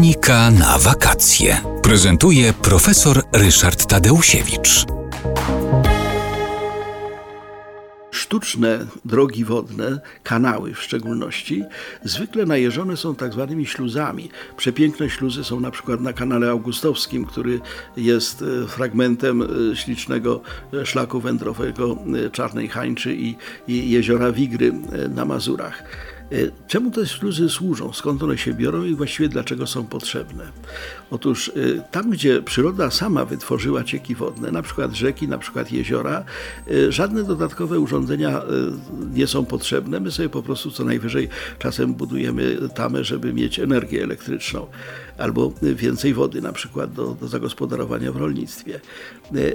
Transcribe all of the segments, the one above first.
Technika na wakacje. Prezentuje profesor Ryszard Tadeusiewicz. Sztuczne drogi wodne, kanały w szczególności, zwykle najeżone są tak zwanymi śluzami. Przepiękne śluzy są na przykład na kanale augustowskim, który jest e, fragmentem e, ślicznego e, szlaku wędrowego Czarnej Hańczy i, i jeziora Wigry na Mazurach. E, czemu te śluzy służą? Skąd one się biorą i właściwie dlaczego są potrzebne? Otóż e, tam, gdzie przyroda sama wytworzyła cieki wodne, na przykład rzeki, na przykład jeziora, e, żadne dodatkowe urządzenia nie są potrzebne. My sobie po prostu co najwyżej czasem budujemy tamę, żeby mieć energię elektryczną albo więcej wody na przykład do, do zagospodarowania w rolnictwie.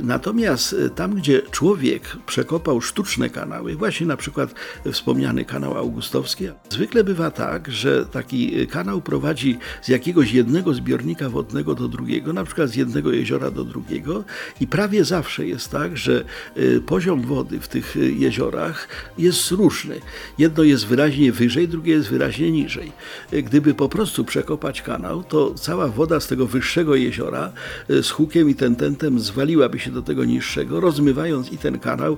Natomiast tam, gdzie człowiek przekopał sztuczne kanały, właśnie na przykład wspomniany kanał augustowski, Zwykle bywa tak, że taki kanał prowadzi z jakiegoś jednego zbiornika wodnego do drugiego, na przykład z jednego jeziora do drugiego i prawie zawsze jest tak, że y, poziom wody w tych y, jeziorach jest różny. Jedno jest wyraźnie wyżej, drugie jest wyraźnie niżej. Gdyby po prostu przekopać kanał, to cała woda z tego wyższego jeziora z hukiem i tententem zwaliłaby się do tego niższego, rozmywając i ten kanał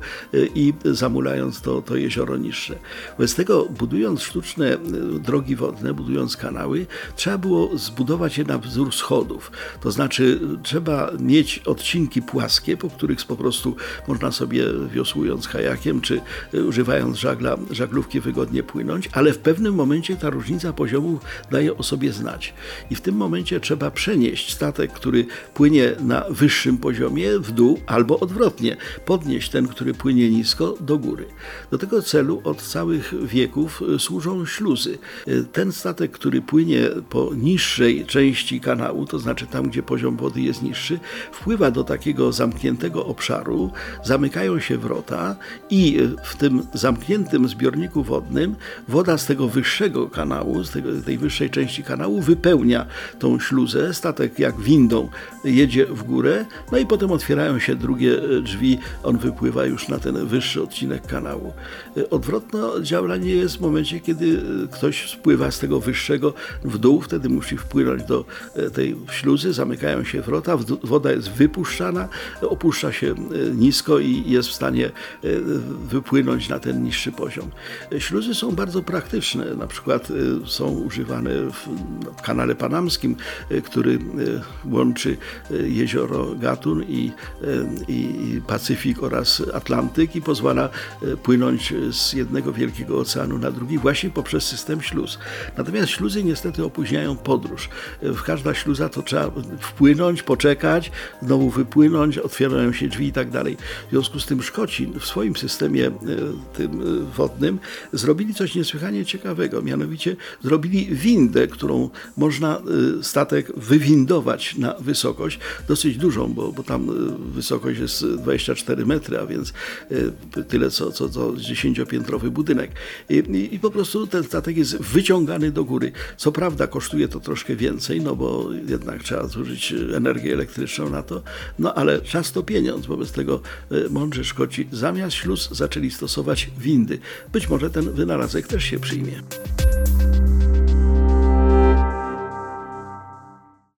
i zamulając to, to jezioro niższe. Bez tego budując sztuczne e, drogi wodne, budując kanały, trzeba było zbudować je na wzór schodów. To znaczy, trzeba mieć odcinki płaskie, po których po prostu można sobie wiosłując kajakiem, czy e, używając żagla, żaglówki wygodnie płynąć, ale w pewnym momencie ta różnica poziomu daje o sobie znać. I w tym momencie trzeba przenieść statek, który płynie na wyższym poziomie w dół, albo odwrotnie, podnieść ten, który płynie nisko do góry. Do tego celu od całych wieków e, śluzy. Ten statek, który płynie po niższej części kanału, to znaczy tam, gdzie poziom wody jest niższy, wpływa do takiego zamkniętego obszaru, zamykają się wrota i w tym zamkniętym zbiorniku wodnym woda z tego wyższego kanału, z tej wyższej części kanału wypełnia tą śluzę. Statek jak windą jedzie w górę, no i potem otwierają się drugie drzwi, on wypływa już na ten wyższy odcinek kanału. Odwrotne działanie jest w momencie, kiedy e, ktoś spływa z tego wyższego w dół, wtedy musi wpłynąć do e, tej śluzy, zamykają się wrota, woda jest wypuszczana, opuszcza się e, nisko i jest w stanie wypłynąć na ten niższy poziom. Śluzy są bardzo praktyczne, na przykład są używane w kanale panamskim, który łączy jezioro Gatun i, i Pacyfik oraz Atlantyk i pozwala płynąć z jednego wielkiego oceanu na drugi właśnie poprzez system śluz. Natomiast śluzy niestety opóźniają podróż. W każda śluza to trzeba wpłynąć, poczekać, znowu wypłynąć, otwierają się drzwi i tak dalej. W związku z tym Szkoci w swoim systemie e, tym e, wodnym zrobili coś niesłychanie ciekawego. Mianowicie zrobili windę, którą można e, statek wywindować na wysokość, dosyć dużą, bo, bo tam wysokość jest 24 metry, a więc tyle co, co, co 10-piętrowy budynek. I, i po prostu prostu ten statek jest wyciągany do góry. Co prawda kosztuje to troszkę więcej, no bo jednak trzeba zużyć energię elektryczną na to, no ale czas to pieniądz. Wobec tego e, mądrzy Szkoci zamiast śluz zaczęli stosować windy. Być może ten wynalazek też się przyjmie.